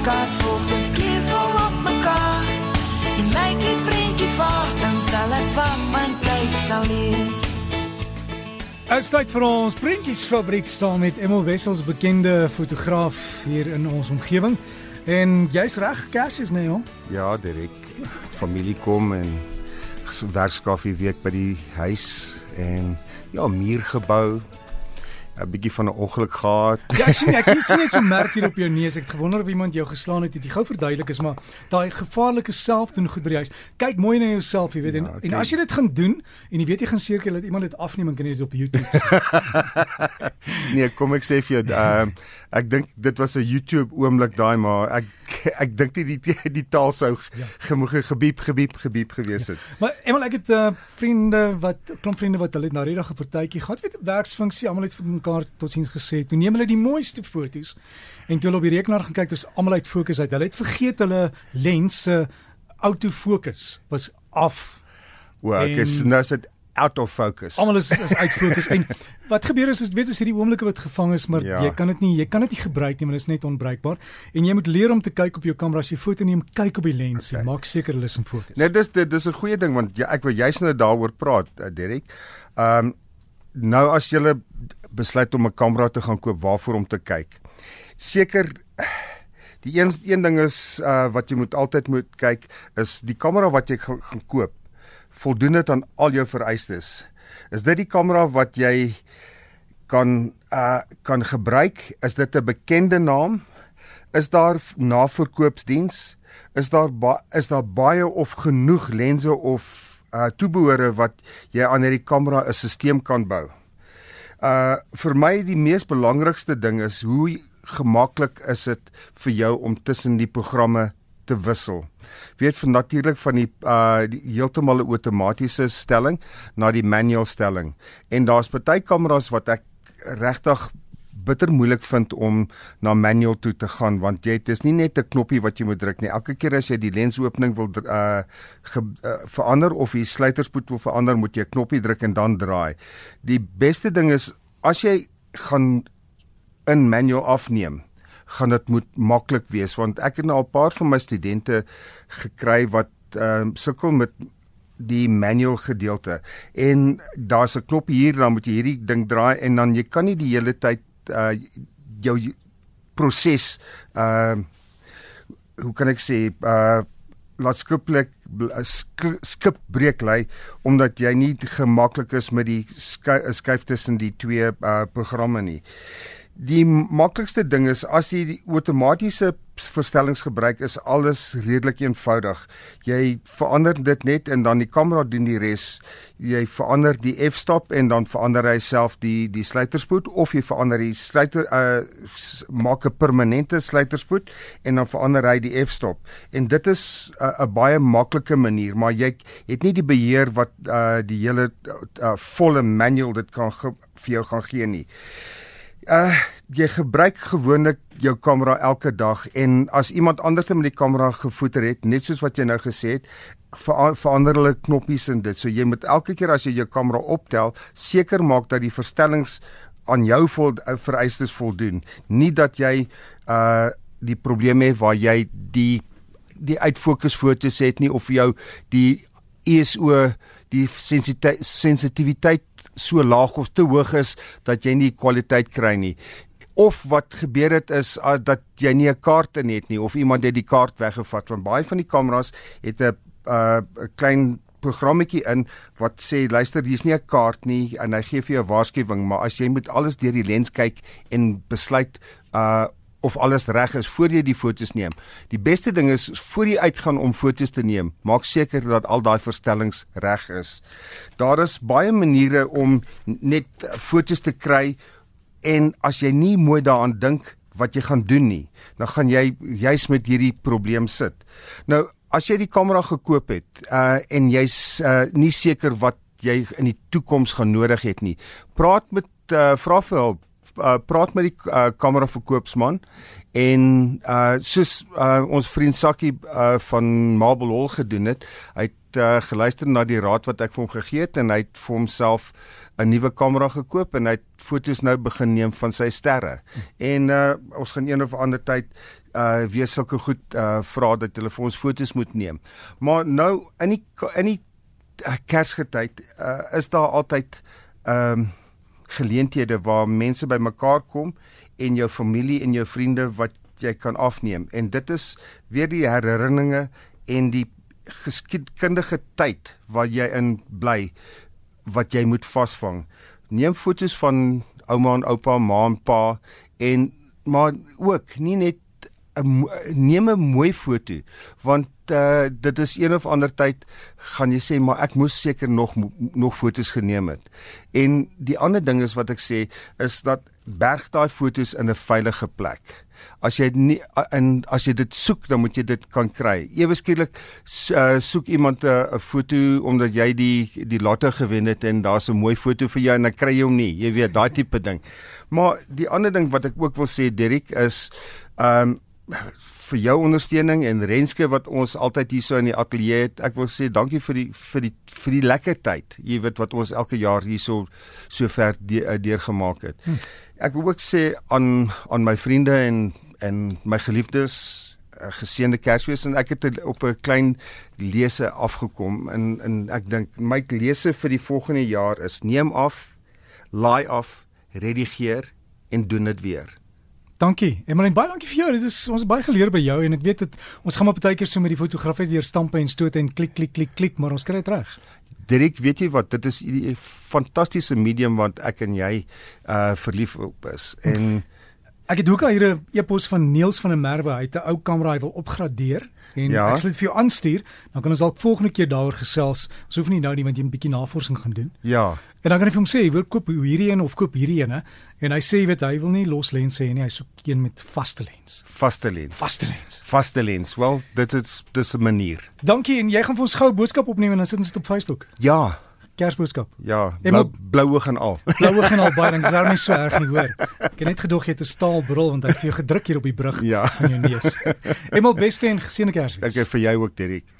mekaar volg en keer vol op mekaar. En lyk die prentjie vaag, dan sal ek wag want tyd sal leer. As tyd vir ons prentjiesfabriek staan met Emel Wessels bekende fotograaf hier in ons omgewing. En jy's reg, Kersfees nê, nee, hom? Ja, direk. Familie kom en werkskaffie week by die huis en ja, muur gebou, 'n bietjie van 'n ongeluk gehad. Ja, ek sien ek sien net so merk hier op jou neus. Ek het gewonder of iemand jou geslaan het. Dit gou verduidelik is maar daai gevaarlike selfdoen goed by die huis. Kyk mooi na jouself, jy weet. En, ja, okay. en as jy dit gaan doen en jy weet jy gaan seker dat iemand dit afneem en kan jy dit op YouTube. nee, kom ek sê vir jou, uh, ek dink dit was 'n YouTube oomblik daai maar ek ek dink nie die die taal sou ja. gebiep gebiep gebiep gewees het. Ja. Maar eenmal ek het uh, vriende wat klomp vriende wat hulle na 'n partytjie gehad, 'n werksfunksie, almal het vir mekaar totsiens gesê. Toe neem hulle die mooiste foto's en toe hulle op die rekenaar gaan kyk, dis almal uit fokus uit. Hulle het vergeet hulle lense autofokus was af. O, ek is nou sit out of focus. Almal is is uit fokus en wat gebeur is is weet as hierdie oomblikke wat gevang is maar ja. jy kan dit nie jy kan dit nie gebruik nie want dit is net onbruikbaar en jy moet leer om te kyk op jou kamera as jy foto neem kyk op die lens okay. en maak seker hulle is in fokus. Nee dis dit dis 'n goeie ding want jy, ek wil juist nou daaroor praat uh, Derek. Ehm um, nou as jy besluit om 'n kamera te gaan koop waarvoor om te kyk. Seker die een een ding is uh, wat jy moet altyd moet kyk is die kamera wat jy gaan koop voldoen dit aan al jou vereistes? Is dit die kamera wat jy kan uh kan gebruik? Is dit 'n bekende naam? Is daar naverkoopsdiens? Is daar is daar baie of genoeg lense of uh toebehore wat jy aan hierdie kamera 'n stelsel kan bou? Uh vir my die mees belangrikste ding is hoe gemaklik is dit vir jou om tussen die programme te wissel. Weet van natuurlik van die uh die heeltemal 'n outomatiese stelling na die manual stelling. En daar's party kameras wat ek regtig bitter moeilik vind om na manual toe te gaan want jy dis nie net 'n knoppie wat jy moet druk nie. Elke keer as jy die lensopening wil uh, ge, uh verander of die sluiterspoed wil verander, moet jy 'n knoppie druk en dan draai. Die beste ding is as jy gaan in manual afneem gaan dit moet maklik wees want ek het nou 'n paar van my studente gekry wat ehm um, sukkel met die manual gedeelte en daar's 'n knop hier dan moet jy hierdie ding draai en dan jy kan nie die hele tyd uh jou proses ehm uh, hoe kan ek sê uh laat skiplik skip breek lê omdat jy nie gemaklik is met die skuif tussen die twee uh programme nie. Die maklikste ding is as jy die outomatiese verstellings gebruik is alles redelik eenvoudig. Jy verander dit net en dan die kamera doen die res. Jy verander die f-stop en dan verander hy self die die sluiterspoed of jy verander die sluiter uh maak 'n permanente sluiterspoed en dan verander hy die f-stop. En dit is 'n uh, baie maklike manier, maar jy het nie die beheer wat uh die hele uh, volle manual dit kan vir jou gaan gee nie. Uh jy gebruik gewoonlik jou kamera elke dag en as iemand anders met die kamera gefoter het, net soos wat jy nou gesê het, ver verander hulle knoppies en dit. So jy moet elke keer as jy jou kamera optel, seker maak dat die verstellings aan jou vol uh, vereistes voldoen. Nie dat jy uh die probleme het waar jy die die uitfokus foto's het nie of jou die ISO die sensitiwiteit so laag of te hoog is dat jy nie kwaliteit kry nie. Of wat gebeur het is uh, dat jy nie 'n kaart in het nie of iemand het die kaart weggevat want baie van die kameras het 'n 'n uh, klein programmetjie in wat sê luister hier's nie 'n kaart nie en hy gee vir jou 'n waarskuwing maar as jy moet alles deur die lens kyk en besluit uh of alles reg is voor jy die fotos neem. Die beste ding is voor jy uitgaan om fotos te neem, maak seker dat al daai verstellings reg is. Daar is baie maniere om net fotos te kry en as jy nie mooi daaraan dink wat jy gaan doen nie, dan gaan jy juis met hierdie probleem sit. Nou, as jy die kamera gekoop het uh en jy's uh nie seker wat jy in die toekoms gaan nodig het nie, praat met uh vra vir hulp uh, praat met die uh, kamera verkoopsman en uh, soos uh, ons vriend Sakkie uh, van Marble Hall gedoen het, hy het uh, geluister na die raad wat ek vir hom gegee het en hy het vir homself 'n nuwe kamera gekoop en hy het foto's nou begin neem van sy sterre. En uh, ons gaan een of ander tyd uh weer sulke goed uh vra dat hulle vir ons foto's moet neem. Maar nou in die in die uh, Kersgetyd uh is daar altyd ehm um, geleenthede waar mense bymekaar kom en jou familie en jou vriende wat jy kan afneem en dit is weer die herinneringe en die geskiedkundige tyd wat jy in bly wat jy moet vasvang. Neem foto's van ouma en oupa, ma en pa en maar ook nie net 'n neem 'n mooi foto want uh, dit is een of ander tyd gaan jy sê maar ek moes seker nog nog fotos geneem het. En die ander ding is wat ek sê is dat berg daai fotos in 'n veilige plek. As jy nie en as jy dit soek, dan moet jy dit kan kry. Ewe skielik uh, soek iemand 'n foto omdat jy die die lotte gewen het en daar's 'n mooi foto vir jou en dan kry jy hom nie. Jy weet, daai tipe ding. Maar die ander ding wat ek ook wil sê, Derrick, is ehm um, vir jou ondersteuning en Renske wat ons altyd hier so in die ateljee het. Ek wil sê dankie vir die vir die vir die lekker tyd. Jy weet wat ons elke jaar hier so so ver de, uh, deurgemaak het. Hm. Ek wil ook sê aan aan my vriende en en my geliefdes uh, geseënde Kersfees en ek het op 'n klein lese afgekom en en ek dink my lese vir die volgende jaar is neem af, laai af, redigeer en doen dit weer. Dankie. Emmeline, baie dankie vir jou. Dit is ons baie geleer by jou en ek weet dit ons gaan maar baie keer so met die fotografie deur stampe en stoot en klik klik klik klik, maar ons kry dit reg. Dirk, weet jy wat? Dit is 'n fantastiese medium wat ek en jy uh verlief op is. En ek het ook al hier 'n e-pos van Niels van der Merwe. Het 'n ou kamera hy wil opgradeer en ja. ek sal dit vir jou aanstuur. Dan kan ons dalk volgende keer daaroor gesels. Ons hoef nie nou nie want jy 'n bietjie navorsing gaan doen. Ja. En dan kan ek vir hom sê, "Wil koop hierdie een of koop hierdie een?" En hy sê, "Weet hy wil nie los lense hê nie, hy soek een met vaste lens." Vaste lens. Vaste lens. Vaste lens. Wel, dit is dis 'n manier. Dankie en jy gaan vir ons gou 'n boodskap opneem en dan sit ons dit op Facebook. Ja. Kersboodskap. Ja, blou, bloue gaan al. Bloue gaan al baie, dis daarmee so erg nie hoor. Ek het net gedog jy het 'n staalbril want hy het vir jou gedruk hier op die brug ja. van jou neus. Emal beste en geseënde Kersfees. Ek vir jou ook, Derek.